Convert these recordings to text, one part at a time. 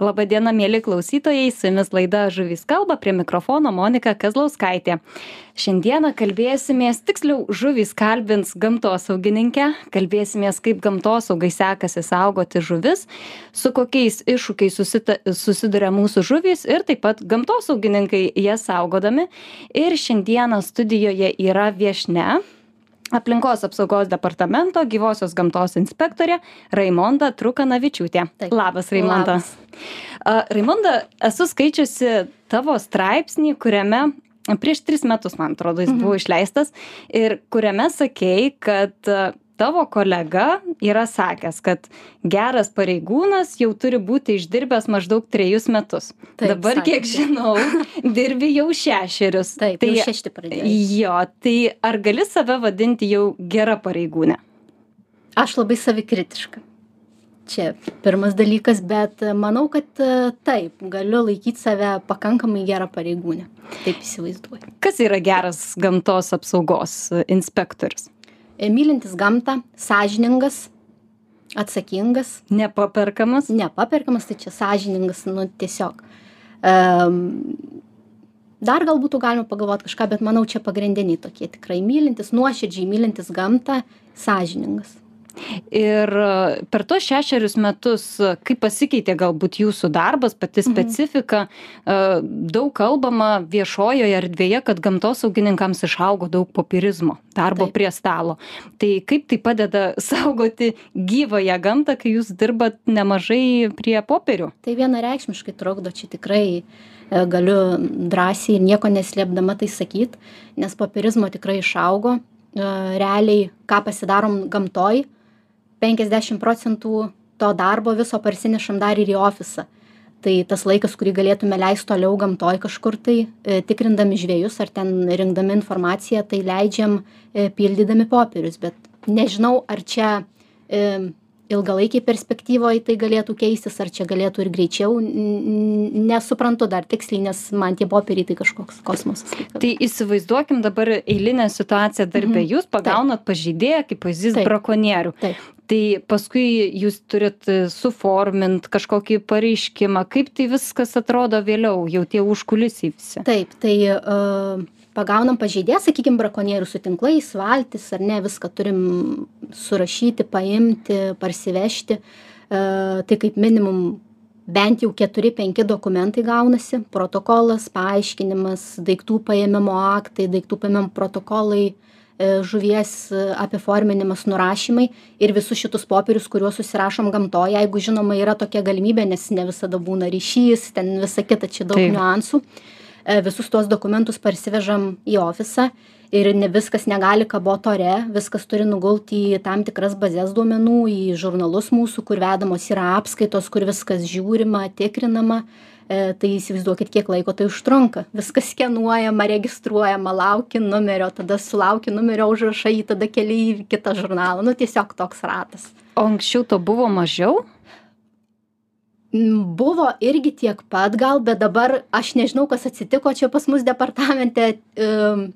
Labą dieną, mėly klausytojai, su jumis laida Žuvys kalba, prie mikrofono Monika Kazlauskaitė. Šiandieną kalbėsimės, tiksliau, žuvys kalbins gamtosaugininkę, kalbėsimės, kaip gamtosaugai sekasi saugoti žuvis, su kokiais iššūkiais susita, susiduria mūsų žuvys ir taip pat gamtosaugininkai jas saugodami. Ir šiandieną studijoje yra viešne aplinkos apsaugos departamento gyvosios gamtos inspektorė Raimonda Trukanavičiūtė. Taip. Labas, Raimonda. Labas. A, Raimonda, esu skaičiusi tavo straipsnį, kuriame prieš tris metus, man atrodo, jis buvo išleistas ir kuriame sakei, kad a, tavo kolega yra sakęs, kad geras pareigūnas jau turi būti išdirbęs maždaug trejus metus. Taip, Dabar, sakė. kiek žinau, dirbi jau šešerius. Taip, tai jau šešti pradėjau. Jo, tai ar gali save vadinti jau gera pareigūnė? Aš labai savikritiška. Čia pirmas dalykas, bet manau, kad e, taip, galiu laikyti save pakankamai gerą pareigūnę. Taip įsivaizduoju. Kas yra geras gamtos apsaugos inspektorius? Mylintis gamtą, sąžiningas, atsakingas, Nepaperkamas? nepaperkamas, tai čia sąžiningas, nu tiesiog. Um, dar gal būtų galima pagalvoti kažką, bet manau, čia pagrindiniai tokie tikrai mylintis, nuoširdžiai mylintis gamtą, sąžiningas. Ir e, per tuos šešerius metus, e, kaip pasikeitė galbūt jūsų darbas, pati specifika, e, daug kalbama viešojoje erdvėje, kad gamtosaugininkams išaugo daug popierizmo, darbo Taip. prie stalo. Tai kaip tai padeda saugoti gyvąją gamtą, kai jūs dirbat nemažai prie popierių? Tai vienareikšmiškai trukdo, čia tikrai galiu drąsiai ir nieko neslėpdama tai sakyti, nes popierizmo tikrai išaugo. Realiai, ką pasidarom gamtoj, 50 procentų to darbo viso parsinešam dar ir į ofisą. Tai tas laikas, kurį galėtume leisti toliau gamtoj kažkur tai, e, tikrindami žvėjus ar ten rinkdami informaciją, tai leidžiam e, pildydami popierius. Bet nežinau, ar čia e, ilgalaikiai perspektyvoje tai galėtų keistis, ar čia galėtų ir greičiau. Nesuprantu dar tiksliai, nes man tie popieriai tai kažkoks kosmosas. Tai įsivaizduokim dabar eilinę situaciją darbę. Mhm. Jūs pagaunat pažydėją, kaip pavyzdys, brakonierių. Tai paskui jūs turit e, suformint kažkokį pareiškimą. Kaip tai viskas atrodo vėliau, jau tie užkulisiai visi. Taip, tai uh, pagaunam pažeidėją, sakykime, brakonierių su tinklais, valtis ar ne, viską turim surašyti, paimti, parsivežti. Uh, tai kaip minimum bent jau 4-5 dokumentai gaunasi - protokolas, paaiškinimas, daiktų paėmimo aktai, daiktų paėmimo protokolai, e, žuvies e, apiforminimas, nurašymai ir visus šitus popierius, kuriuos susirašom gamtoje, jeigu žinoma yra tokia galimybė, nes ne visada būna ryšys, ten visa kita, čia daug niuansų. E, Visus tuos dokumentus parsivežam į ofisą ir ne viskas negali kaboti ore, viskas turi nugulti į tam tikras bazės duomenų, į žurnalus mūsų, kur vedamos yra apskaitos, kur viskas žiūrima, tikrinama. E, Tai įsivaizduokit, kiek laiko tai užtrunka. Viskas skenuojama, registruojama, lauki numerio, tada sulauki numerio užrašai, tada keli į kitą žurnalą. Nu, tiesiog toks ratas. O anksčiau to buvo mažiau? Buvo irgi tiek pat gal, bet dabar aš nežinau, kas atsitiko čia pas mus departamente. Um,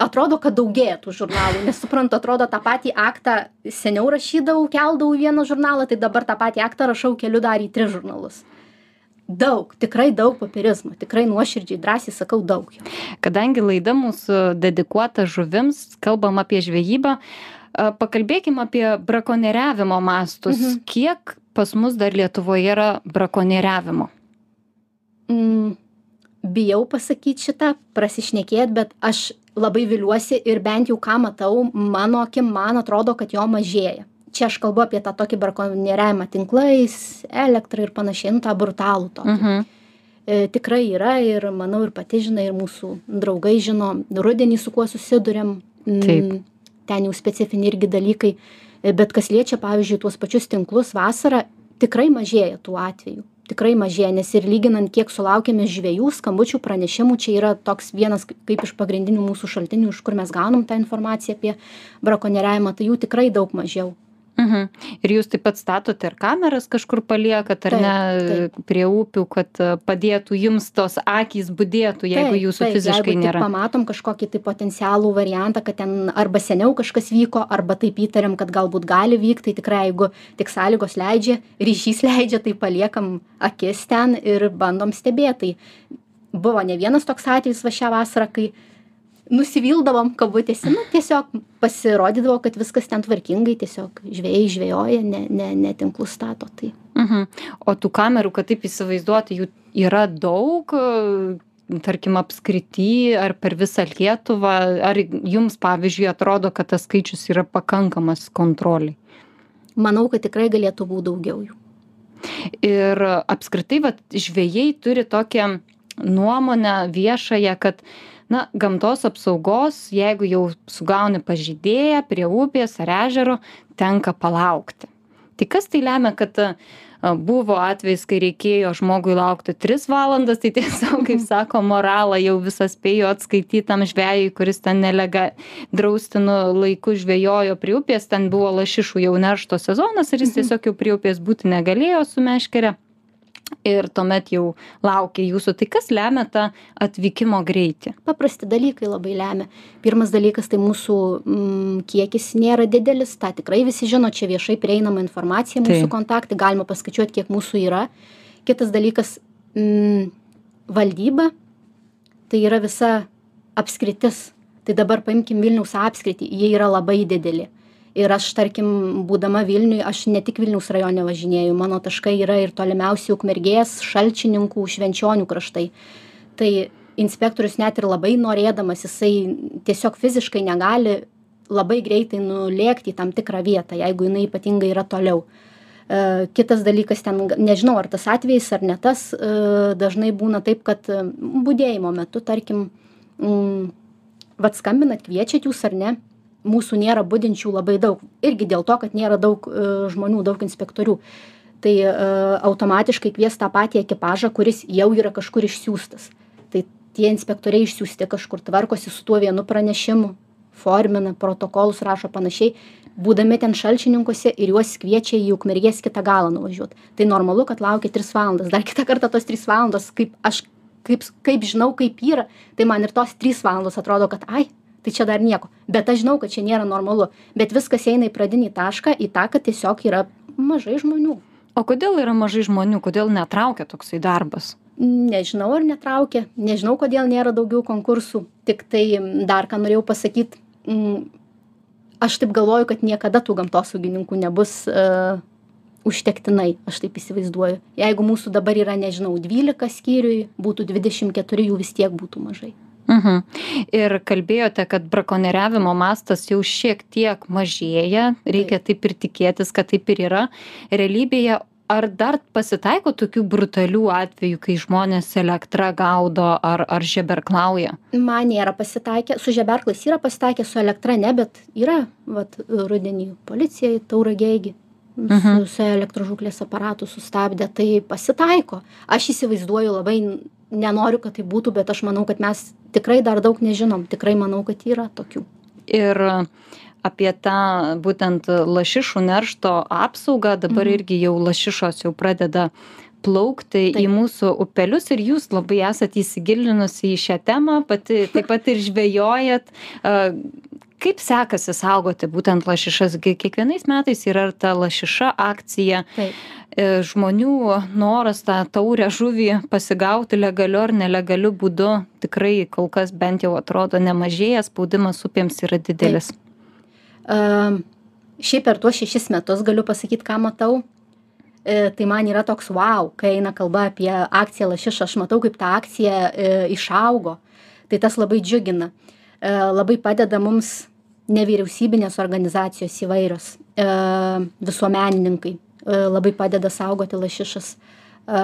atrodo, kad daugėja tų žurnalų, nes suprantu, atrodo, tą patį aktą seniau rašydavau, keldavau vieną žurnalą, tai dabar tą patį aktą rašau keliu dar į tris žurnalus. Daug, tikrai daug papierizmo, tikrai nuoširdžiai, drąsiai sakau daug. Kadangi laida mūsų dedikuota žuvims, kalbam apie žvejybą, a, pakalbėkim apie brakonieriavimo mastus. Mhm. Kiek pas mus dar Lietuvoje yra brakonieriavimo? Mm, bijau pasakyti šitą, prasišnekėt, bet aš labai viliuosi ir bent jau ką matau, mano akim, man atrodo, kad jo mažėja. Čia aš kalbu apie tą tokį brakonieriavimą tinklais, elektrą ir panašiai, nu tą brutalų tokį. Mhm. E, tikrai yra ir manau ir pati žinai, ir mūsų draugai žino, rudenį su kuo susidurėm. Mm, Taip. Ten jau specifiniai irgi dalykai. E, Bet kas liečia, pavyzdžiui, tuos pačius tinklus vasarą, tikrai mažėja tų atvejų. Tikrai mažėja, nes ir lyginant, kiek sulaukėme žvėjų, skambučių, pranešimų, čia yra toks vienas kaip iš pagrindinių mūsų šaltinių, iš kur mes gaunam tą informaciją apie brakonieriavimą, tai jų tikrai daug mažiau. Mhm. Ir jūs taip pat statote ir kameras kažkur paliekat, ar Taip, ne, taip. prie upių, kad e, padėtų jums tos akys būdėtų, jeigu Taip, jūsų taip, fiziškai jeigu nėra. pamatom kažkokį tai potencialų variantą, kad ten arba seniau kažkas vyko, arba taip įtariam, kad galbūt gali vykti, tai tikrai jeigu tik sąlygos leidžia, ryšys leidžia, tai paliekam akis ten ir bandom stebėti. Tai buvo ne vienas toks atvejis va šią vasarą, kai nusivildavom kabutėse, nu, tiesiog pasirodydavo, kad viskas ten tvarkingai, tiesiog žvėjai žvėjoja, ne, ne, ne tinklus stato. Tai Mhm. O tų kamerų, kad taip įsivaizduoti, jų yra daug, e, tarkim, apskrity ar per visą Lietuvą, ar jums, pavyzdžiui, atrodo, kad tas skaičius yra pakankamas kontroliai. manau, kad tikrai galėtų būti daugiau jų. Ir apskritai, vat, žvėjai turi tokią nuomonę viešąją, kad na, gamtos apsaugos, jeigu jau sugauni pažydėją prie upės ar ežero, tenka palaukti. Tai kas tai lemia, kad buvo atvejs, kai reikėjo žmogui laukti 3 valandas, tai tiesiog, kaip sako, moralą jau visą spėjo atskaityti tam žvėjui, kuris ten nelega draustinu laiku žvėjojo prie upės, ten buvo lašišų jau neršto sezonas ir jis tiesiog jau prie upės būti negalėjo su meškerė. Ir tuomet jau laukia jūsų. Tai kas lemia tą atvykimo greitį? paprasti dalykai labai lemia. Pirmas dalykas tai mūsų mm, kiekis nėra didelis, tą tikrai visi žino, čia viešai prieinama informacija, mūsų Taip. kontaktai, galima paskaičiuoti, kiek mūsų yra. Kitas dalykas mm, - valdyba, tai yra visa apskritis. Tai dabar paimkim Vilniaus apskritį, jie yra labai dideli. Ir aš, tarkim, būdama Vilniui, aš ne tik Vilniaus rajone važinėjau, mano taškai yra ir tolimiausi Ukmergės, Šalčininkų, Švenčionių kraštai. Tai inspektorius net ir labai norėdamas, jisai tiesiog fiziškai negali labai greitai nulėkti į tam tikrą vietą, jeigu jinai ypatingai yra toliau. E, Kitas dalykas, ten nežinau, ar tas atvejis ar ne tas, e, dažnai būna taip, kad e, būdėjimo metu, tarkim, mm, vad skambinat, kviečiat jūs ar ne, mūsų nėra budinčių labai daug. Irgi dėl to, kad nėra daug e, žmonių, daug inspektorių. Tai e, automatiškai kvies tą patį ekipažą, kuris jau yra kažkur išsiųstas. Tai tie inspektoriai išsiųsti kažkur tvarkosi su tuo vienu pranešimu, formina, protokolus rašo panašiai, būdami ten šalčininkuose ir juos kviečia į ukmergės kitą galą nuvažiuoti. Tai normalu, kad laukia 3 valandas. Dar kitą kartą tos 3 valandos, kaip aš kaip, kaip žinau, kaip yra, tai man ir tos 3 valandos atrodo, kad ai, tai čia dar nieko. Bet aš žinau, kad čia nėra normalu. Bet viskas eina į pradinį tašką, į tą, kad tiesiog yra mažai žmonių. O kodėl yra mažai žmonių, kodėl netraukia toksai darbas? Nežinau, ar netraukia, nežinau, kodėl nėra daugiau konkursų. Tik tai m, dar ką norėjau pasakyti, aš taip galvoju, kad niekada tų gamtosaugininkų nebus uh, užtektinai, aš taip įsivaizduoju. Jeigu mūsų dabar yra, nežinau, 12 skyriui, būtų 24, jų vis tiek būtų mažai. Mhm. Ir kalbėjote, kad brakonieriavimo mastas jau šiek tiek mažėja, reikia taip ir tikėtis, kad taip ir yra. Realybėje, ar dar pasitaiko tokių brutalių atvejų, kai žmonės elektrą gaudo ar, ar žeberklauja? Man nėra pasitaikę, su žeberklais yra pasitaikę, su elektra ne, bet yra, vat, rudenį policijai, tauragėgi, Mhm. su, su elektrožuklės aparatu sustabdė, tai pasitaiko. Aš įsivaizduoju labai, nenoriu, kad tai būtų, bet aš manau, kad mes tikrai dar daug nežinom, tikrai manau, kad yra tokių. Ir apie tą būtent lašišų neršto apsaugą, dabar Mhm. irgi jau lašišos jau pradeda plaukti į Taip. mūsų upelius ir jūs labai esate įsigilinusi į šią temą, pati taip pat ir žvejojat. Kaip sekasi saugoti būtent lašišas? Kiekvienais metais yra ta lašiša akcija. Taip. E, Žmonių noras tą taurę žuvį pasigauti legaliu ar nelegaliu būdu tikrai kol kas bent jau atrodo nemažėja, spaudimas upėms yra didelis. Um, šiaip per tuos šešis metus galiu pasakyti, ką matau. E, tai man yra toks wow, kai eina kalba apie akciją lašišą, aš matau, kaip ta akcija e, išaugo. Tai tas labai džiugina. E, labai padeda mums nevyriausybinės organizacijos įvairios, e, visuomenininkai. E, labai padeda saugoti lašišas. E,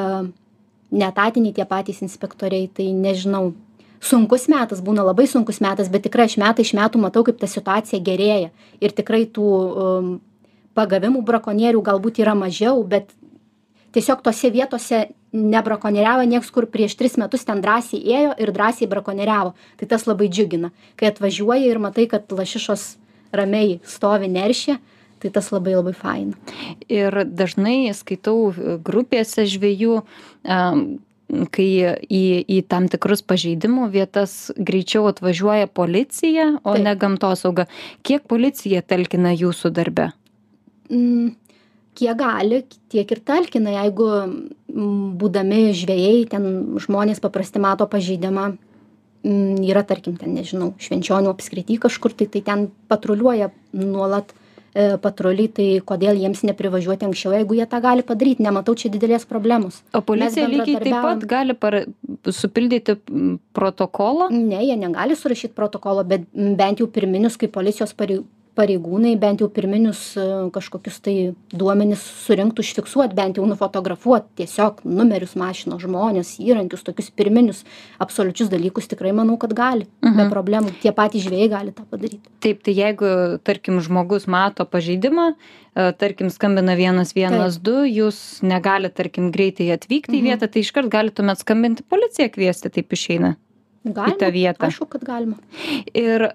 netatiniai tie patys inspektoriai, tai nežinau. Sunkus metas būna labai sunkus metas, bet tikrai aš metai iš metų matau, kaip ta situacija gerėja. Ir tikrai tų um, pagavimų brakonierių galbūt yra mažiau, bet tiesiog tose vietose nebrakonieriavo nieks, kur prieš tris metus ten drąsiai ėjo ir drąsiai brakonieriavo. Tai tas labai džiugina. Kai atvažiuoji ir matai, kad lašišos ramiai stovi neršia, tai tas labai labai faina. Ir dažnai skaitau grupėse žvėjų, kai į, į tam tikrus pažeidimų vietas greičiau atvažiuoja policija, o Taip. ne gamtosauga. Kiek policija talkina jūsų darbe? Mm, kiek gali, tiek ir talkina. Jeigu būdami žvėjai, ten žmonės paprasti mato pažeidimą, yra tarkim ten, nežinau, švenčionių apskrity kažkur, tai, tai ten patruliuoja nuolat E, patruliai tai kodėl jiems neprivažiuoti anksčiau jeigu jie tą gali padaryt nematau čia didelės problemos. O policija lygiai taip pat gali para supildyti protokolą? Ne jie negali surašyt protokolo bet bent jau pirminius kaip policijos parei pareigūnai bent jau pirminius e, kažkokius tai duomenis surinkt užfiksuot bent jau nufotografuot tiesiog numerius mašinos žmones įrankius tokius pirminius absoliučius dalykus tikrai manau kad gali. Be mhm. problemų. Tie patys žvejai gali tą padaryt. Taip tai jeigu tarkim žmogus mato pažeidimą e, tarkim skambina vienas vienas du jūs negalit tarkim greitai atvykti į mhm. vietą tai iškart galit tuomet skambinti policiją kviesti taip išeina galima, į tą vietą. Aišku kad galima. Ir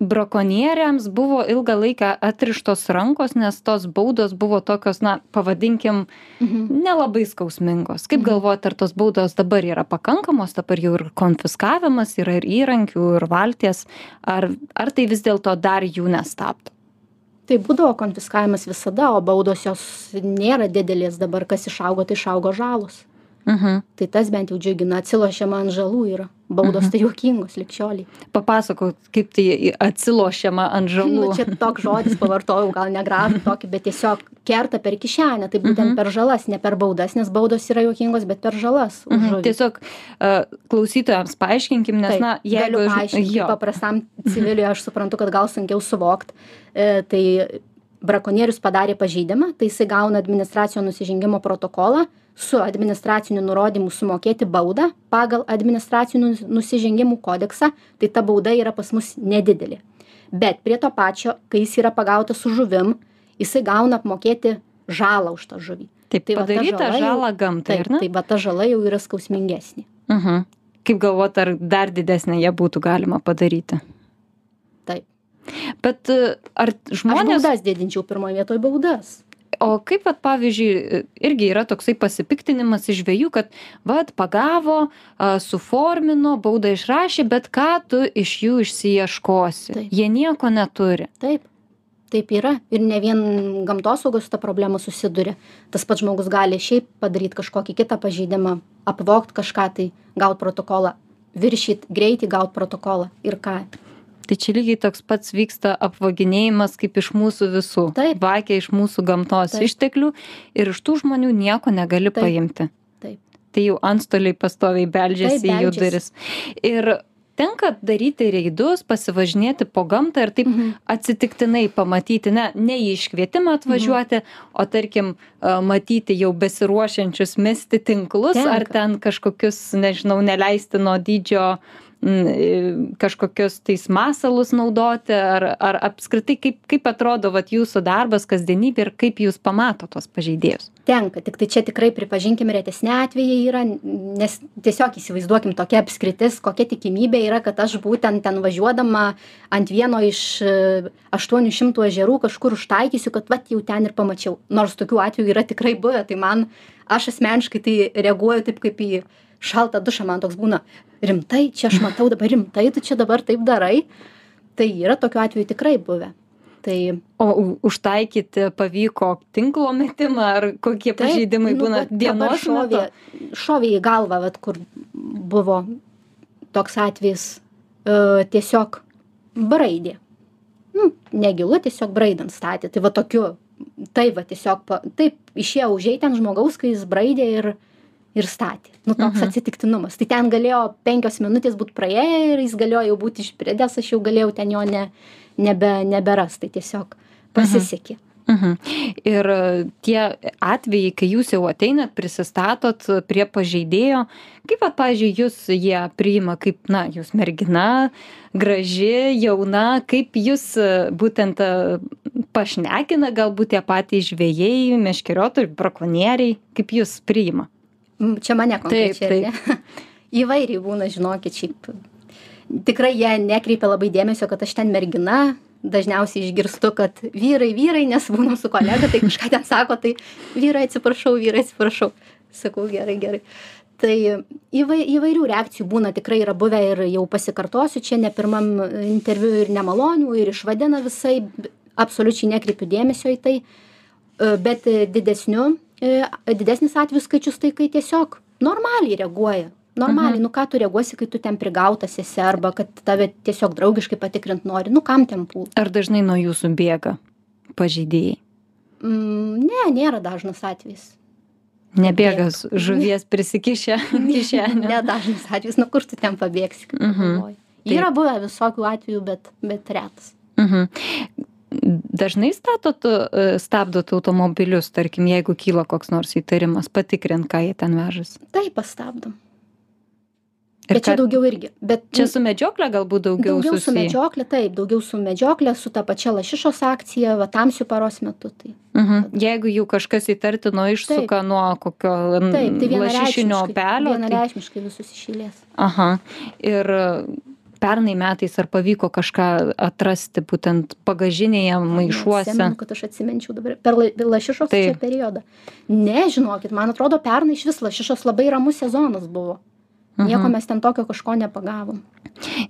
brakonieriams buvo ilgą laiką atrištos rankos nes tos baudos buvo tokios na pavadinkim mhm. nelabai skausmingos kaip mhm. galvojat ar tos baudos dabar yra pakankamos dabar jau ir konfiskavimas yra ir įrankių ir valties ar ar tai vis dėlto dar jų nestabdo tai būdavo konfiskavimas visada o baudos jos nėra didelės dabar kas išaugo tai išaugo žalos mhm. tai tas bent jau džiugina atsilošiama ant žalų yra baudos mhm. tai juokingos lig šiolei. Papasakok, kaip tai atsilošiama ant žalų. Nu, čia toks žodis pavartojau, gal negražų tokį, bet tiesiog kerta per kišenę, tai būtent mhm. per žalas, ne per baudas, nes baudos yra juokingos, bet per žalas. Mhm. Tiesiog uh, klausytojams paaiškinkim, nes, Taip, na, jeigu... Galiu paaiškinti, paprastam civiliui aš suprantu, kad gal sunkiau suvokti, e, tai brakonierius padarė pažeidimą, tai jisai gauna administracinio nusižengimo protokolą, su administraciniu nurodymu sumokėti baudą pagal administracinių nusižengimų kodeksą, tai ta bauda yra pas mus nedidelė. Bet prie to pačio, kai jis yra pagautas su žuvim, jisai gauna apmokėti žalą už tą žuvį. Taip, tai padaryta žala, žala gamtai. Taip, tai va ta žala jau yra skausmingesnė. Mhm. Kaip galvot, ar dar didesnė ją būtų galima padaryti? Taip. Bet ar žmonės... Aš baudas didinčiau pirmoje vietoje baudas o kaip vat pavyzdžiui irgi yra toksai pasipiktinimas iš žvejų kad vat pagavo a suformino baudą išrašė bet ką tu iš jų išsiieškosi? Jie nieko neturi. Taip. Taip yra. Ir ne vien gamtosaugos su ta problema susiduria. Tas pats žmogus gali šiaip padaryt kažkokį kitą pažeidimą apvogt kažką tai gaut protokolą viršyt greitį gaut protokolą. Ir ką tai čia lygiai toks pats vyksta apvaginėjimas kaip iš mūsų visų taip vagia iš mūsų gamtos taip. išteklių ir iš tų žmonių nieko negali taip. paimti taip tai jau antstoliai pastoviai beldžiasi į jų duris ir tenka daryti reidus pasivažinėti po gamtą ir taip mhm. atsitiktinai pamatyti ne ne į iškvietimą atvažiuoti mhm. o tarkim matyti jau besiruošiančius mesti tinklus tenka. ar ten kažkokius nežinau neleistino dydžio kažkokius tais masalus naudoti ar ar apskritai kaip kaip atrodo vat jūsų darbas kasdienybė ir kaip jūs pamatot tuos pažeidėjus? Tenka tiktai čia tikrai pripažinkim retesni atvejai yra nes tiesiog įsivaizduokim tokia apskritis kokia tikimybė yra kad aš būtent ten važiuodama ant vieno iš e, aštuonių šimtų ežerų kažkur užtaikysiu kad vat jau ten ir pamačiau. Nors tokių atvejų yra tikrai buvę tai man aš asmeniškai tai reaguoju taip kaip į šaltą dušą man toks būna rimtai čia aš matau dabar rimtai tu čia dabar taip darai. Tai yra tokių atvejų tikrai buvę. Tai o užtaikyti pavyko tinklo metimą ar kokie taip, pažeidimai nu, būna dienos šovė, šovė į galvą vat kur buvo toks atvejis e, tiesiog braidė. Nu, negilu tiesiog braidant statė. Tai va tokiu tai va tiesiog pa, taip išėjo užeiti ant žmogaus kai jis braidė ir ir statė nu toks Mhm. atsitiktinumas tai ten galėjo penkios minutės būt praėję ir jis galėjo jau būt išbridęs aš jau galėjau ten jo ne nebe neberast tai tiesiog pasisekė Mhm. Ir e, tie atvejai, kai jūs jau ateinat, prisistatot prie pažeidėjo, kaip, pat, pavyzdžiui, jūs jie priima kaip, na, jūs mergina, graži, jauna, kaip jūs e, būtent e, pašnekina galbūt tie patys žvėjai, meškeriotojai, brakonieriai, kaip jūs priima? Čia mane konkrečiai. Taip, taip. Įvairiai būna, žinokit, šiaip. Tikrai jie nekreipia labai dėmesio, kad aš ten mergina, dažniausiai išgirstu kad vyrai vyrai nes būnu su kolega tai kažką ten sako tai vyrai atsiprašau vyrai atsiprašau sakau gerai gerai tai įvai įvairių reakcijų būna tikrai yra buvę ir jau pasikartosiu čia ne pirmam interviu ir nemalonių ir išvadina visaip absoliučiai nekreipiu dėmesio į tai e, bet didesniu didesnis atvejų skaičius tai kai tiesiog normaliai reaguoja. Normaliai nu ką tu reaguosi kai tu ten prigautas esi arba kad tave tiesiog draugiškai patikrint nori. Nu kam ten pult ar dažnai nuo jūsų bėga pažeidėjai? Mm, ne nėra dažnas atvejis. Nebėga žuvies prisikišę kišenę? Nedažnas atvejis. Nu kur tu ten pabėgsi kaip Mhm. pagalvoji yra buvę visokių atvejų bet bet retas. Mhm. Dažnai statot, e, stabdot automobilius, tarkim, jeigu kyla koks nors įtarimas, patikrint, ką jie ten vežasi. taip pastabdom Ir bet čia daugiau irgi bet Čia su medžiokle galbūt daugiau, daugiau su susiję. medžiokle taip daugiau su medžiokle su ta pačia lašišos akcija va tamsiu paros metu tai Mhm. Jeigu jau kažkas įtartino išsuka nuo kokio taip tai lašišinio vienareikšmiškai upelio. Tai... vienareikšmiškai visus iš eilės Aha. Ir pernai metais ar pavyko kažką atrasti būtent bagažinėje maišuose? Neatsimenu, kad aš atsimenčiau dabar per la- lašišos čia periodą. Ne, žinokit, man atrodo, pernai iš vis lašišos labai ramus sezonas buvo. Nieko Mhm. mes ten tokio kažko nepagavom.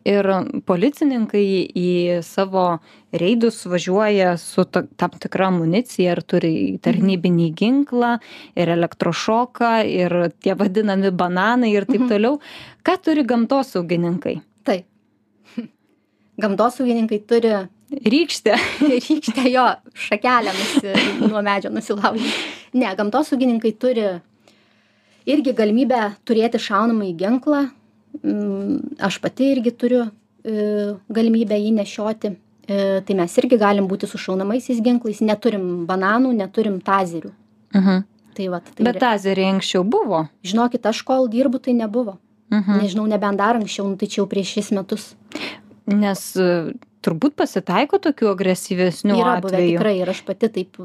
Ir policininkai į savo reidus važiuoja su ta, tam tikra amunicija ir turi tarnybinį ginklą ir elektrošoką ir tie vadinami bananai ir taip Mhm. toliau. Ką turi gamtosaugininkai? Gamtosaugininkai turi Rykštė. rykštę jo šakelę nusi, nuo medžio nusilaužyti. Ne, gamtosaugininkai turi irgi galimybę turėti šaunamąjį ginklą. Mm, Aš pati irgi turiu e, galimybę jį nešioti. E, Tai mes irgi galim būti su šaunamaisiais ginklais. Neturim bananų, neturim tazerių. Mhm. Tai va, tai Bet tazeriai anksčiau buvo. žinokit, aš kol dirbu, tai nebuvo. Mhm. Nežinau, nebent dar anksčiau, nu, tai čia jau prieš šis metus. Nes e, turbūt pasitaiko tokių agresyvesnių yra buvę atvejų. tikrai ir aš pati taip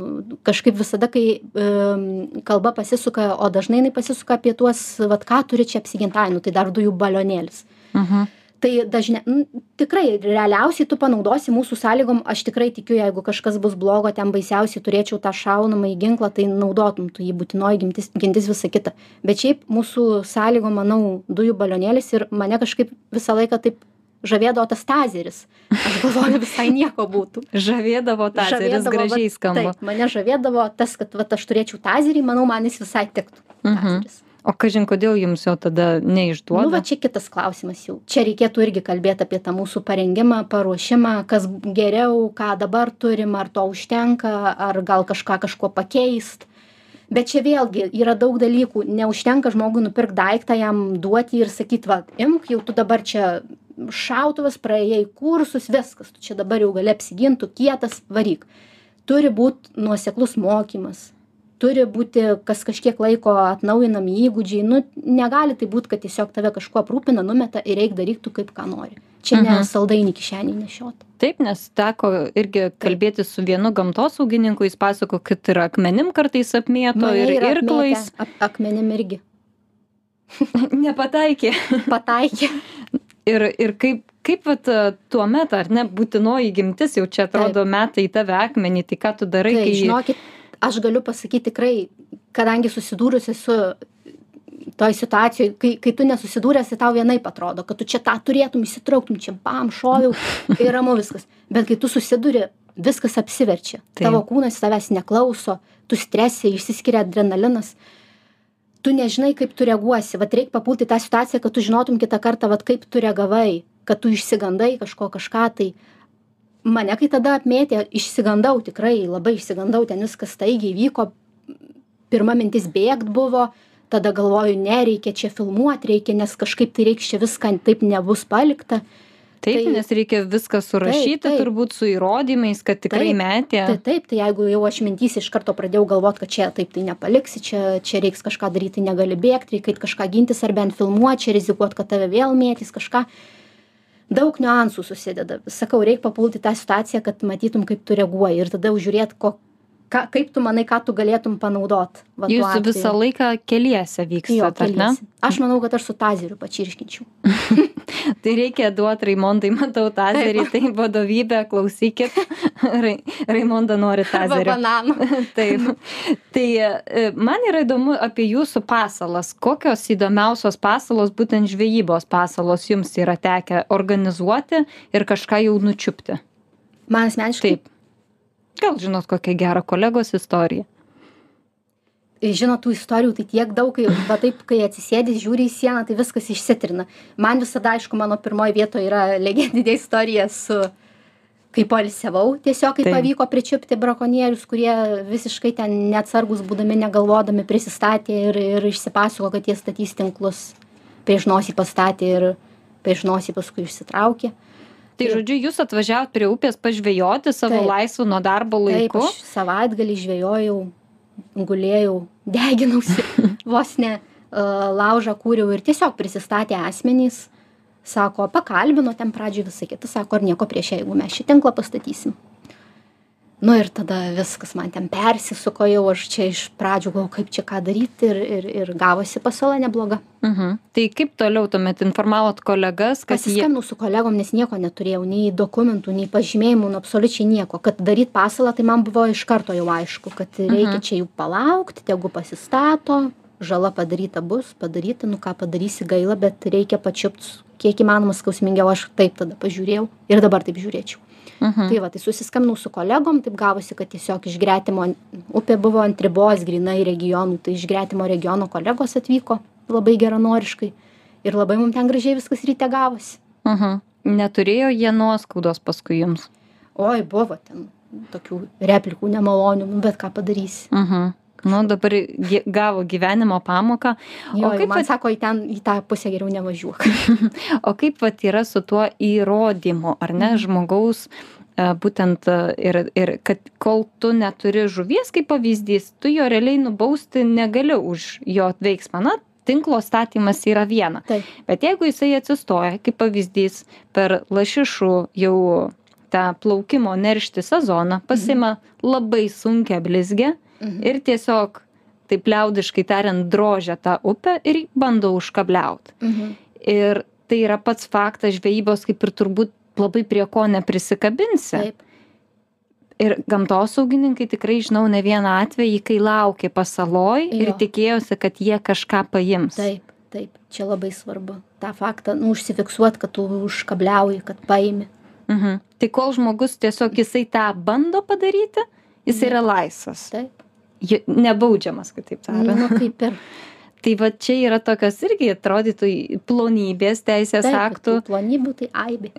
kažkaip visada kai em, kalba pasisuka o dažnai jinai pasisuka apie tuos vat ką turi čia apsigint ai nu tai dar dujų balionėlis Mhm. tai dažnia n tikrai realiausiai tu panaudosi mūsų sąlygom aš tikrai tikiu jeigu kažkas bus blogo ten baisiausiai turėčiau tą šaunamąjį ginklą tai naudotum tu jį būtinoji gintis gintis visa kita bet šiaip mūsų sąlygom manau dujų balionėlis ir mane kažkaip visą laiką taip žavėdavo tas tazeris aš galvoju visai nieko būtų Žavėdavo tazeris, Žavėdavo, gražiai skamba. Taip, mane žavėdavo tas, kad vat, aš turėčiau tazerį, manau, man jis visai tiktų. Mhm. Tazeris. O kažin, kodėl jums jo tada neišduoda? Nu, va čia kitas klausimas jau. Čia reikėtų irgi kalbėti apie tą mūsų parengimą, paruošimą, kas geriau, ką dabar turim, ar to užtenka, ar gal kažką kažkuo pakeist. Bet čia vėlgi yra daug dalykų. Neužtenka žmogui nupirkti daiktą, jam duoti ir sakyti, va, imk, jau tu dabar čia šautuvas, praėjai kursus, viskas, tu čia dabar jau gali apsiginti, kietas, varyk. Turi būti nuoseklus mokymas. Turi būti kas kažkiek laiko atnaujinami įgūdžiai. Nu, negali tai būti, kad tiesiog tave kažkuo aprūpina, numeta ir reik daryk tu kaip ką nori. Čia ne Mhm. saldainį kišenį nešiot. Taip, nes teko irgi kalbėti su vienu gamtosaugininku, jis pasako, kad ir akmenim kartais apmėto, Mane ir irklais. Ak akmenim irgi Nepataikė. pataikė. Ir, ir kaip, kaip vat, tuo metu, ar ne, būtinoji gimtis, jau čia atrodo metai į tave akmenį, tai ką tu darai, Tai kai... žinokit, aš galiu pasakyti tikrai, kadangi susidūrusi su toj situacijoj, kai, kai tu nesusidūręs, tai tau vienaip atrodo, kad tu čia tą turėtum įsitrauktum, čia bam, šoviau ir ramu viskas. Bet kai tu susiduri, viskas apsiverčia. Tavo kūnas tavęs neklauso, tu stresi, išsiskiria adrenalinas. Tu nežinai, kaip tu reaguosi. Vat reikia papulti į tą situaciją, kad tu žinotum kitą kartą, vat kaip tu reagavai, kad tu išsigandai kažko kažką tai. Mane kai tada apmėtė, išsigandau tikrai, labai išsigandau, ten viskas staigiai vyko. Pirma mintis bėgt buvo, tada galvoju, nereikia čia filmuoti, reikia, nes kažkaip tai reikia čia viską, taip nebus palikta. Taip, tai- nes reikia viską surašyti, taip. turbūt su įrodymais, kad tikrai Taip, metė. Tai taip, tai jeigu jau aš mintys iš karto pradėjau galvoti, kad čia taip tai nepaliksi, čia, čia reiks kažką daryti, tai negali bėgti, reikia kažką gintis ar bent filmuoti, čia rizikuoti, kad tave vėl mėtys kažką. Daug niuansų susideda. Sakau, reikia papulti tą situaciją, kad matytum, kaip tu reaguoji ir tada ko, ką, kaip tu manai, ką tu galėtum panaudoti. Jūs visą laiką keliese vykstate, ar ne? Aš manau, kad aš su tazeriu pačirškinčiau. tai reikia duot raimondai matau tazerį tai vadovybė klausykit. Rai, raimonda nori tazerio. bananų. taip. Tai e, man yra įdomu apie jūsų pasalas. Kokios įdomiausios pasalos būtent žvejybos pasalos jums yra tekę organizuoti ir kažką jau nučiupti? Man asmeniškai, taip. Gal žinot kokią gerą kolegos istoriją žinot, tų istorijų tai tiek daug, kai, va taip, kai atsisėdis, žiūri į sieną, tai viskas išsitrina. Man visada, aišku, mano pirmoji vietoje yra legendinė istorija su kai poilsiavau, tiesiog kai Taip. pavyko pričiupti brakonierius, kurie visiškai ten neatsargus būdami, negalvodami prisistatė ir, ir išsipasako, kad jie statys tinklus. Prieš nosį pastatė ir prieš nosį paskui išsitraukė. tai žodžiu jūs atvažiavot prie upės pažvejoti savo Taip. laisvu nuo darbo Taip, laiku aš savaitgalį žvejojau, gulėjau, deginausi, vos ne uh, laužą kūriau ir tiesiog prisistatė asmenys. Sako, pakalbino ten pradžioj visai kitą, sako, ar nieko prieš, jeigu mes šį tinklą pastatysim. Nu ir tada viskas man ten persisuko jau, aš čia iš pradžių galvoju, kaip čia ką daryti ir, ir, ir gavosi pasala nebloga. mhm. tai kaip toliau tuomet informavot kolegas kad Pasiskambinau su kolegom, nes nieko neturėjau, nei dokumentų, nei pažymėjimų, nu, absoliučiai nieko. Kad daryt pasalą, tai man buvo iš karto jau aišku, kad reikia Mhm. čia jų palaukti, tegu pasistato, žala padaryta bus, padaryta, nu ką padarysi gaila, bet reikia pačiupt kiek įmanoma skausmingiau, aš taip tada pažiūrėjau ir dabar taip žiūrėčiau. Mhm. Tai va, tai susiskambinau su kolegom, taip gavosi, kad tiesiog iš gretimo, upė buvo ant ribos grinai regionų, tai iš gretimo regiono kolegos atvyko labai geranoriškai ir labai mums ten gražiai viskas ryte gavosi. Mhm. Neturėjo jie nuoskaudos paskui jums. Oi, buvo ten tokių replikų nemalonių, nu, bet ką padarysi. Mhm. Nu, dabar gi- gavo gyvenimo pamoką. Jo, o kaip, man vat, sako, į, ten, į tą pusę geriau nevažiuok. o kaip vat yra su tuo įrodymu, ar ne, žmogaus, e, būtent e, ir, ir kad kol tu neturi žuvies kaip pavyzdys, tu jo realiai nubausti negali už jo veiksmą. Na, tinklo statymas yra viena. Taip, Bet jeigu jisai atsistoja, kaip pavyzdys, per lašišų jau tą plaukimo neršti sezoną, pasima labai sunkia blizgę mhm. Ir tiesiog, taip liaudiškai tariant, drožia tą upę ir bando užkabliauti. Mhm. Ir tai yra pats faktas žvejybos, kaip ir turbūt labai prie ko neprisikabinsi. Taip, Ir gamtosaugininkai tikrai žinau ne vieną atvejį, kai laukė pasaloj ir Jo. tikėjosi, kad jie kažką paims. taip, taip, čia labai svarbu. Ta faktą, nu, užsifiksuoti, kad tu užkabliauji, kad paimi. Mhm. Tai kol žmogus tiesiog jisai tą bando padaryti, jis Ne. yra laisvas. Taip, Nebaudžiamas, kitaip tariant. nu, kaip ir. Tai va čia yra tokios irgi atrodytų plonybės teisės Taip, aktų. tų Plonybių tai aibė.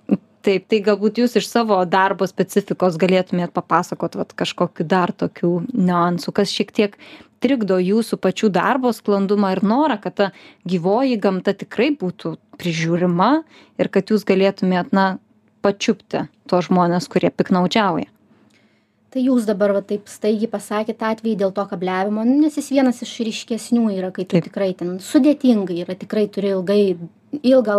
Taip, tai galbūt jūs iš savo darbo specifikos galėtumėt papasakot vat, kažkokiu dar tokių niuansų, kas šiek tiek trikdo jūsų pačių darbo sklandumą ir norą, kad ta gyvoji gamta tikrai būtų prižiūrima ir kad jūs galėtumėt, na, pačiupti tuos žmonės, kurie piknaudžiauja. Tai jūs dabar va, taip staigiai pasakėte atvejį dėl to kabliavimo, nu, nes jis vienas iš ryškesnių yra, kai tu tikrai ten sudėtingai yra, tikrai turi ilgai, ilgą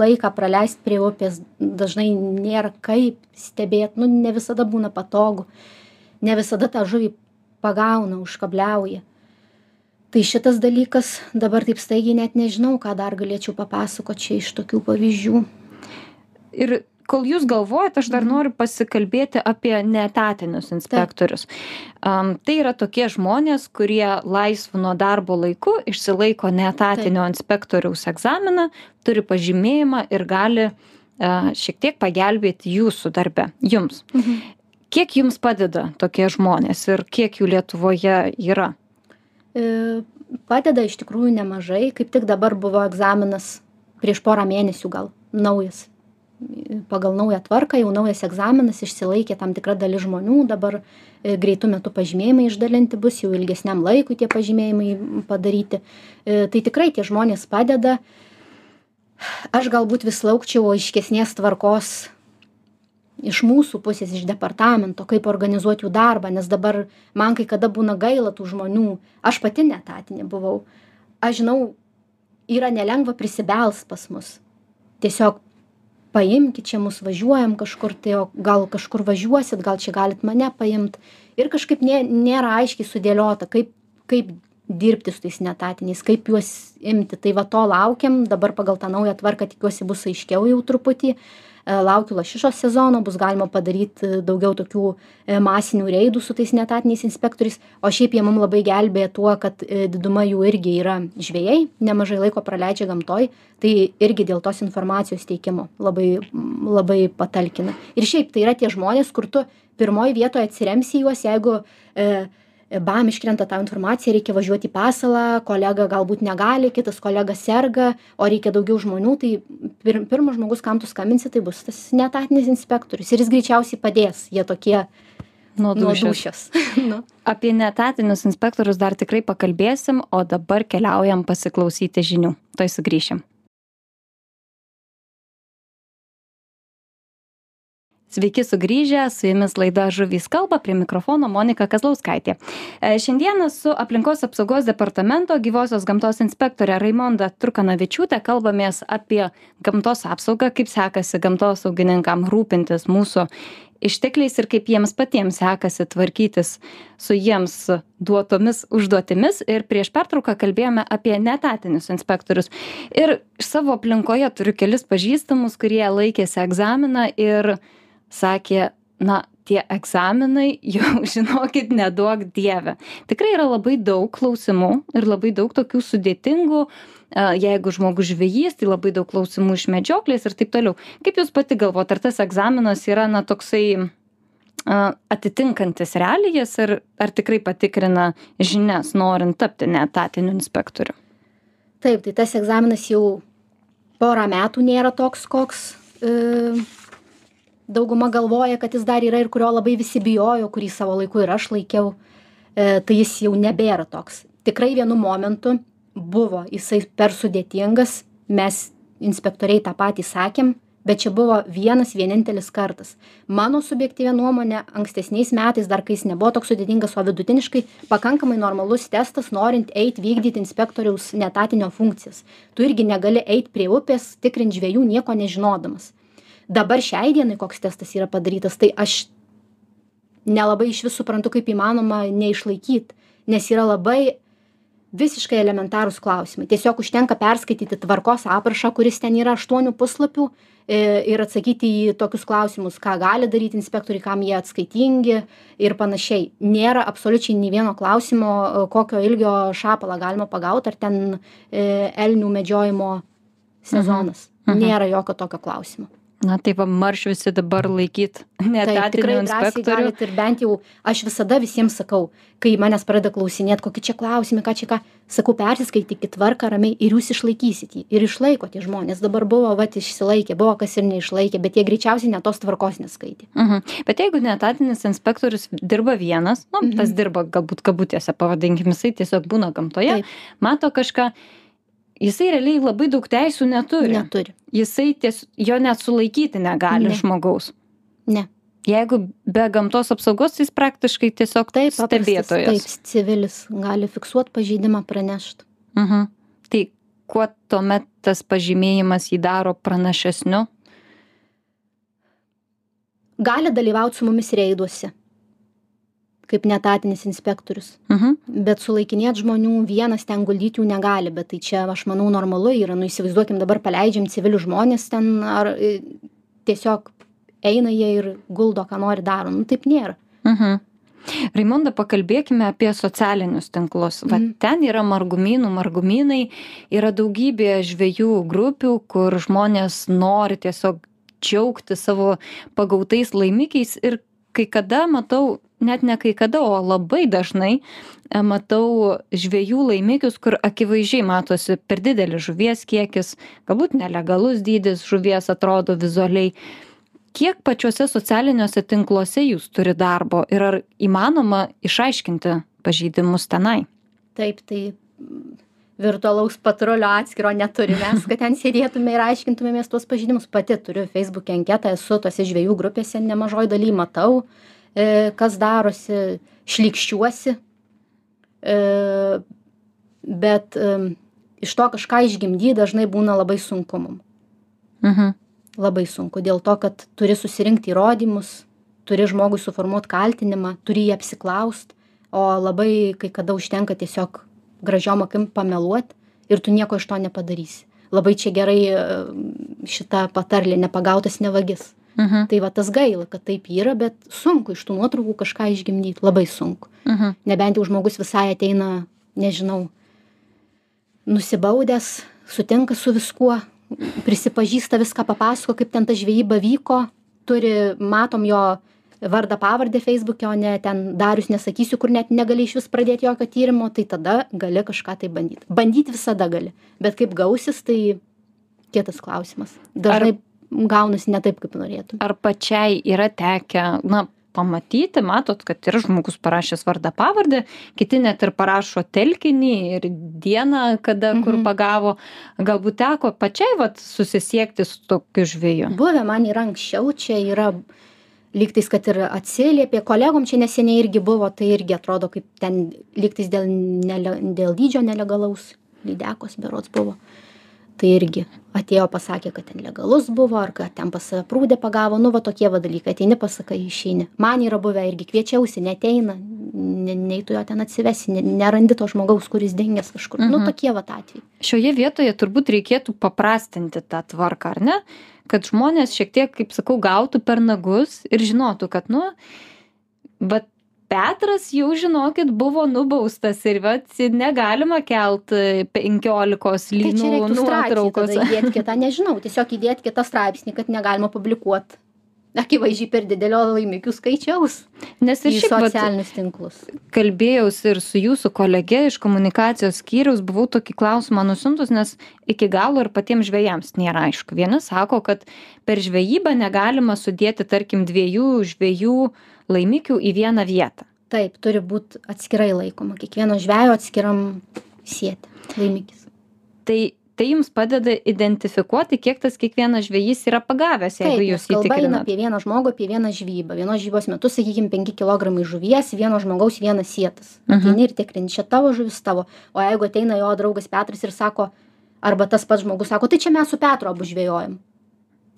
laiką praleisti prie upės, dažnai nėra kaip stebėti, nu, ne visada būna patogu, ne visada tą žuvį pagauna, užkabliauja. Tai šitas dalykas dabar taip staigiai net nežinau, ką dar galėčiau papasakoti čia iš tokių pavyzdžių. Ir kol jūs galvojat, aš dar noriu pasikalbėti apie netatinius inspektorius. Um, tai yra tokie žmonės, kurie laisvu nuo darbo laiku išsilaiko netatinio inspektoriaus egzaminą, turi pažymėjimą ir gali uh, šiek tiek pagelbėti jūsų darbe, jums. Mhm. Kiek jums padeda tokie žmonės ir kiek jų Lietuvoje yra? E, Padeda iš tikrųjų nemažai, kaip tik dabar buvo egzaminas prieš porą mėnesių gal naujas. Pagal naują tvarką jau naujas egzaminas išsilaikė tam tikra dalis žmonių, dabar e, greitų metų pažymėjimai išdalinti bus, jau ilgesniam laikui tie pažymėjimai padaryti. E, Tai tikrai tie žmonės padeda. Aš galbūt vis laukčiau aiškesnės tvarkos iš mūsų pusės, iš departamento, kaip organizuoti jų darbą, nes dabar man kai kada būna gaila tų žmonių, aš pati netatinė buvau, aš žinau, yra nelengva prisibels pas mus. Tiesiog paimkit čia mus važiuojam kažkur, tai o gal kažkur važiuosit, gal čia galit mane paimt. Ir kažkaip nė, nėra aiškiai sudėliota, kaip, kaip dirbti su tais netatiniais kaip juos imti tai va to laukiam dabar pagal tą naują tvarką tikiuosi bus aiškiau jau truputį laukiu lašišos sezono bus galima padaryt e, daugiau tokių e, masinių reidų su tais neetatiniais inspektoriais. O šiaip jie mum labai gelbėja tuo kad diduma jų irgi yra žvejai nemažai laiko praleidžia gamtoj. Tai irgi dėl tos informacijos teikimo labai labai patalkina. Ir šiaip tai yra tie žmonės kur tu pirmoj vietoj atsiremsi į juos jeigu bam iškrenta tau informacija reikia važiuot į pasalą kolega galbūt negali kitas kolega serga o reikia daugiau žmonių tai pir pirmas žmogus kam tu skambinsi tai bus tas neetatinis inspektorius ir jis greičiausiai padės jie tokie nuo dūšios. nu. Apie netatinius inspektorius dar tikrai pakalbėsim, o dabar keliaujam pasiklausyti žinių. Tai sugrįšim. Sveiki sugrįžę, su jumis laida Žuvys kalba, prie mikrofono Monika Kazlauskaitė. E, šiandieną su aplinkos apsaugos departamento gyvosios gamtos inspektorė Raimonda Turkanavičiūtė kalbamės apie gamtos apsaugą, kaip sekasi gamtos saugininkam rūpintis mūsų ištekliais ir kaip jiems patiems sekasi tvarkytis su jiems duotomis užduotimis. Ir prieš pertrauką kalbėjome apie netatinius inspektorius. Ir savo aplinkoje turiu kelis pažįstamus, kurie laikėsi egzaminą ir sakė na tie egzaminai jau žinokit neduok dieve. Tikrai yra labai daug klausimų ir labai daug tokių sudėtingų jeigu žmogus žvejys tai labai daug klausimų iš medžioklės ir taip toliau. Kaip jūs pati galvojat ar tas egzaminas yra na toksai atitinkantis realijas ir ar tikrai patikrina žinias norint tapti neetatiniu inspektoriu? Taip tai tas egzaminas jau porą metų nėra toks koks e, dauguma galvoja kad jis dar yra ir kurio labai visi bijojo kurį savo laiku ir aš laikiau e, tai jis jau nebėra toks. Tikrai vienu momentu buvo jisai per sudėtingas mes inspektoriai tą patį sakėm bet čia buvo vienas vienintelis kartas. Mano subjektyvia nuomone ankstesniais metais dar kai jis nebuvo toks sudėtingas o vidutiniškai pakankamai normalus testas norint eit vykdyt inspektoriaus neetatinio funkcijas. Tu irgi negali eit prie upės tikrint žvejų nieko nežinodamas dabar šiai dienai koks testas yra padarytas tai aš nelabai išvis suprantu kaip įmanoma neišlaikyt nes yra labai visiškai elementarūs klausimai tiesiog užtenka perskaityti tvarkos aprašą kuris ten yra aštuonių puslapių e, ir atsakyti į tokius klausimus ką gali daryt inspektoriai kam jie atskaitingi ir panašiai nėra absoliučiai nei vieno klausimo e, kokio ilgio šapalą galima pagaut ar ten e, elnių medžiojimo sezonas Mhm. Mhm. nėra jokio tokio klausimo na tai va marš visi dabar laikyt Taip, neetatiniu tikrai galit ir bent jau aš visada visiems sakau, kai manęs pradeda klausinėti, kokie čia klausimai, ką čia ką, sakau, persiskaitykit tvarką ramiai ir jūs išlaikysit jį. Ir išlaiko tie žmonės. Dabar buvo, va, išsilaikė, buvo kas ir neišlaikė, bet jie greičiausiai net tos tvarkos neskaitė. Mhm. Bet jeigu neetatinis inspektorius dirba vienas, nu, Mhm. tas dirba galbūt kabutėse, pavadinkim, jisai tiesiog būna gamtoje, Taip. mato kažką, jisai realiai labai daug teisų neturi. Neturi. Jisai ties, jo net sulaikyti negali Ne. žmogaus. Ne. Jeigu be gamtos apsaugos, jis praktiškai tiesiog Taip, stebėtojas. Taip, civilis gali fiksuoti pažeidimą, pranešti. Mhm. Tai kuo tuomet tas pažymėjimas jį daro pranašesniu? Gali dalyvauti su mumis reiduose, kaip netatinis inspektorius. Mhm. Bet sulaikinėti žmonių vienas ten guldyti jų negali, bet tai čia, aš manau, normalu yra. Nu, įsivaizduokim, dabar paleidžiam civilių žmonės ten ar e, tiesiog eina jie ir guldo, ką nori daro. Nu, taip nėra. Mhm. Raimonda, pakalbėkime apie socialinius tinklus. Va, Mhm. ten yra margumynų, margumynai, yra daugybė žvėjų grupių, kur žmonės nori tiesiog džiaugti savo pagautais laimikiais ir kai kada matau, net ne kai kada, o labai dažnai e, matau žvėjų laimikius, kur akivaizdžiai matosi per didelis žuvies kiekis, galbūt nelegalus dydis žuvies atrodo vizualiai kiek pačiuose socialiniuose tinkluose jūs turit darbo ir ar įmanoma išaiškinti pažeidimus tenai? Taip, tai virtualaus patrulio atskiro neturime, kad ten sėdėtume ir aiškintumėmės tuos pažeidimus. Pati turiu Facebook anketą, esu tose žvėjų grupėse, nemažoj daly matau, e, kas darosi, šlikščiuosi, e, bet e, iš to kažką išgimdyti dažnai būna labai sunku mum. Mhm. Labai sunku dėl to, kad turi susirinkti įrodymus, turi žmogui suformuoti kaltinimą, turi jį apsiklaust, o labai kai kada užtenka tiesiog gražiom akim pameluot ir tu nieko iš to nepadarysi labai čia gerai e, šita patarlė nepagautas ne vagis Mhm. tai va tas gaila kad taip yra bet sunku iš tų nuotraukų kažką išgimdyt labai sunku Mhm. nebent jau žmogus visai ateina nežinau nusibaudęs sutinka su viskuo prisipažįsta viską papasako kaip ten ta žvejyba vyko turi matom jo vardą pavardę feisbuke o ne ten darius nesakysiu kur net negali išvis pradėt jokio tyrimo tai tada gali kažką tai bandyt bandyt visada gali bet kaip gausis tai kitas klausimas dažnai gaunasi ne taip kaip norėtum Ar pačiai yra tekę, na, pamatyti, matot, kad yra žmogus parašęs vardą pavardę, kiti net ir parašo telkinį ir dieną, kada kur Mhm. pagavo. Galbūt teko pačiai vat, susisiekti su tokiu žvėju. buvę man yra anksčiau čia yra lygtais kad ir atsiliepė kolegom čia neseniai irgi buvo tai irgi atrodo kaip ten lygtais dėl nele dėl dydžio nelegalaus lydekos berods buvo tai irgi atėjo pasakė kad ten legalus buvo ar kad ten pas save prūde pagavo. Nu va tokie va dalykai. Ateini pasakai išeini. Man yra buvę irgi kviečiausi neateina ne nei tu jo ten atsivesi ne nerandi to žmogaus kuris dingęs kažkur. Nu Mhm. tokie vat atvejai. Šioje vietoje turbūt reikėtų paprastinti tą tvarką, ar ne? Kad žmonės šiek tiek, kaip sakau, gautų per nagus ir žinotų, kad, nu, bet Petras jau, žinokit, buvo nubaustas ir vat negalima kelt e, penkiolikos Tai lynų nuotraukos. įdėt kitą, nežinau, tiesiog įdėt kitą straipsnį, kad negalima publikuoti. Akivaizdžiai per didelio laimikių skaičiaus Nes ir šiaip vat, socialinius tinklus. kalbėjausi ir su jūsų kolege iš komunikacijos skyriaus, buvau tokį klausimą nusintus, nes iki galo ir patiems žvėjams nėra aišku. Vieni sako, kad per žvejybą negalima sudėti, tarkim, dviejų žvėjų laimikių į vieną vietą. Taip, turi būti atskirai laikoma, kiekvieno žvejo atskiram sieti laimikis. Tai, tai jums padeda identifikuoti, kiek tas kiekvienas žvėjys yra pagavęs, jeigu Taip, jūs nes kalba eina įtikrinate. apie vieną žmogų, apie vieną žvybą. Vienos žvybos metu, sakykime, 5 kg žuvies, vieno žmogaus vienas sietas. Mhm. Ateini ir tikrini, čia tavo žuvis tavo. O jeigu ateina jo draugas Petras ir sako, arba tas pats žmogus sako, tai čia mes su Petru abu žvėjojam.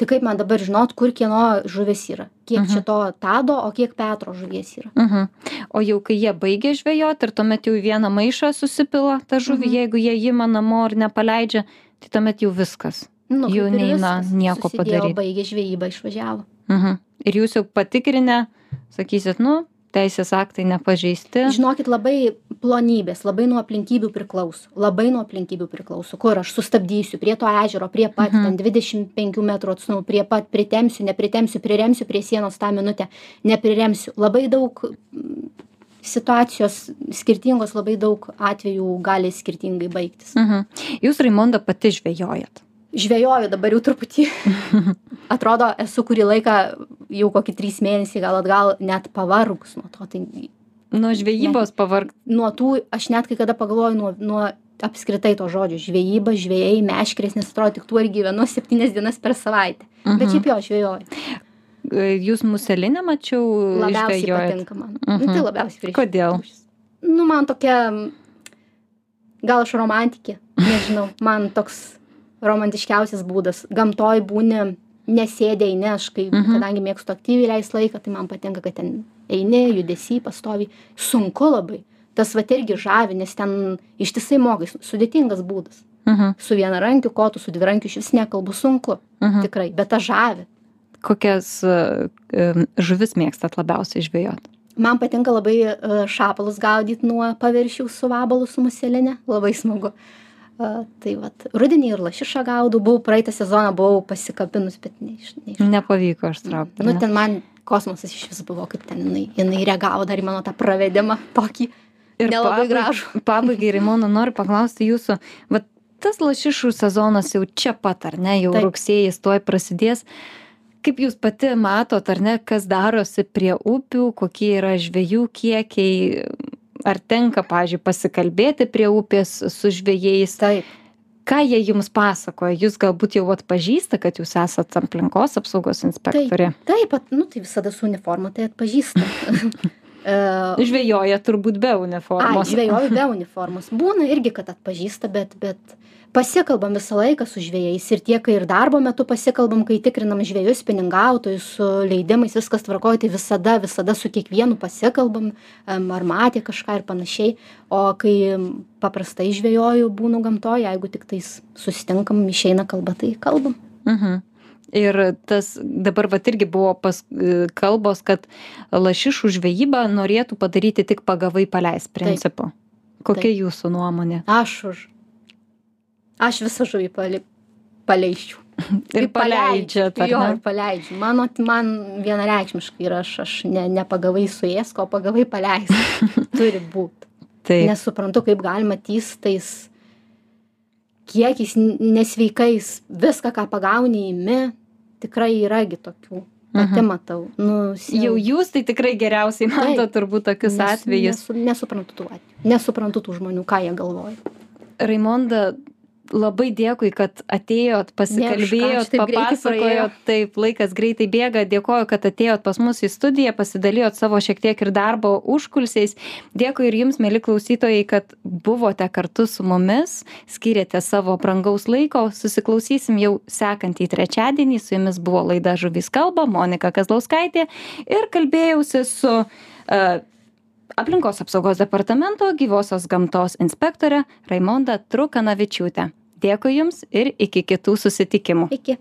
Tai kaip man dabar žinot, kur kieno žuvis yra? Kiek čia Mhm. to tado, o kiek Petro žuvies yra? Mhm. O jau kai jie baigia žvejoti ir tuomet jau į vieną maišą susipila tą žuvį, Mhm. jeigu jie jį namo ir nepaleidžia, tai tuomet jau viskas. Nu, Jau neina nieko Susidėjo, padaryt. Baigė žvejybą, išvažiavo. Mhm. Ir jūs jau patikrinę, sakysit, nu, teisės aktai nepažeisti. Žinokit, labai plonybės, labai nuo aplinkybių priklauso. Labai nuo aplinkybių priklauso. Kur aš sustabdysiu prie to ežero, prie pat, Mhm. ten 25 metrų atstumu, prie pat pritemsiu, nepritemsiu, priremsiu prie sienos tą minutę, nepriremsiu. Labai daug mm, situacijos skirtingos, labai daug atvejų gali skirtingai baigtis. Mhm. Jūs, Raimonda, pati žvejojat. Žvejoju dabar jau truputį. Atrodo, esu kurį laiką, jau kokį trys mėnesiai gal atgal, net pavargus nuo to. Tai Nuo žvejybos pavarg. nuo tų, aš net kai kada pagalvoju nuo, nuo apskritai to žodžio žvejyba, žvėjai, meškerės, nes atrodo tik tuo ir gyvenu septynias dienas per savaitę. Mhm. Bet šiaip jo žvėjoju. Jūs muselinę mačiau. Labiausiai žvejojat? patinka man. Mhm. Mhm. Nu, tai labiausiai prie Kodėl? Nu, man tokia, gal aš romantikė, nežinau, man toks romantiškiausias būdas. Gamtoj būni, nesėdė eini, aš kai, Mhm. kadangi mėgstu aktyviai leis laiką, tai man patinka, kad ten eini, judesi, pastovi. Sunku labai. Tas va irgi žavi, nes ten ištisai mokai, sudėtingas būdas. Mhm. Su vienarankiu kotu, su dvirankiu iš vis nekalbu sunku. Mhm. Tikrai, bet tas žavi. Kokias um, žuvis mėgstat labiausiai žvejot? Man patinka labai e, šapalus gaudyti nuo paviršių su vabalu su muselinė. Labai smagu. Tai vat, rudenį ir lašišą gaudau, buvau praeitą sezoną, buvau pasikabinus, bet neiš, neiš. Nepavyko aš traukti. Nu, ten man kosmosas iš vis buvo, kaip ten jinai, jinai reagavo dar į mano tą pravedimą tokį. nelabai gražų. Pabaigai, Rimona, noriu paklausti jūsų, va tas lašišų sezonas jau čia pat, ar ne, jau Taip. rugsėjais tuoj prasidės. Kaip jūs pati matot, ar ne, kas darosi prie upių, kokie yra žvėjų kiekiai, ar tenka, pažiūrėjau, pasikalbėti prie upės su žvėjais, Taip. ką jie jums pasakoja, jūs galbūt jau atpažįsta, kad jūs esate aplinkos apsaugos inspektorė. Taip, at, nu tai visada su uniforma tai atpažįsta. uh, Žvėjoja turbūt be uniformos. žvejoju be uniformos. Būna irgi, kad atpažįsta, bet, bet pasikalbam visą laiką su žvejais ir tiek ir darbo metu pasikalbam kai tikrinam žvejus spiningautojus su leidimais viskas tvarkoj tai visada visada su kiekvienu pasikalbam ar matė kažką ir panašiai o kai paprastai žvejoju būnu gamtoj jeigu tiktais susitinkam išeina kalba tai kalbam Mhm. Ir tas dabar vat irgi buvo pas, e, kalbos, kad lašišų žvejybą norėtų padaryti tik pagavai paleis principu. Kokia Taip. jūsų nuomonė? aš už aš visą žuvį pali paleisčiau. Ir paleidžiat, ar jo ne? ir paleidžiu. Mano man vienareikšmiškai yra aš aš ne nepagavai suėsk o pagavai paleisk turi būt. Taip. nesuprantu kaip galima tįstais kiekiais nesveikais viską ką pagauni imi. Tikrai yra gi tokių. Pati Mhm. matau. Nu Jau jūs tai tikrai geriausiai mato turbūt tokius Nesu- atvejus. nesu, nesuprantu tų atvejų nesuprantu tų žmonių ką jie galvoja. Raimonda, labai dėkui, kad atėjot, pasikalbėjot, papasakojot, taip laikas greitai bėga, dėkoju, kad atėjot pas mus į studiją, pasidalijot savo šiek tiek ir darbo užkulsiais. Dėkui ir jums, mėly klausytojai, kad buvote kartu su mumis, skiriate savo brangaus laiko, susiklausysim jau sekantį trečiadienį, su jumis buvo laida Žuvys kalba, Monika Kazlauskaitė. Ir kalbėjausi su uh, aplinkos apsaugos departamento gyvosios gamtos inspektorė Raimonda Trukanavičiūtė. Dėkui Jums ir iki kitų susitikimų. iki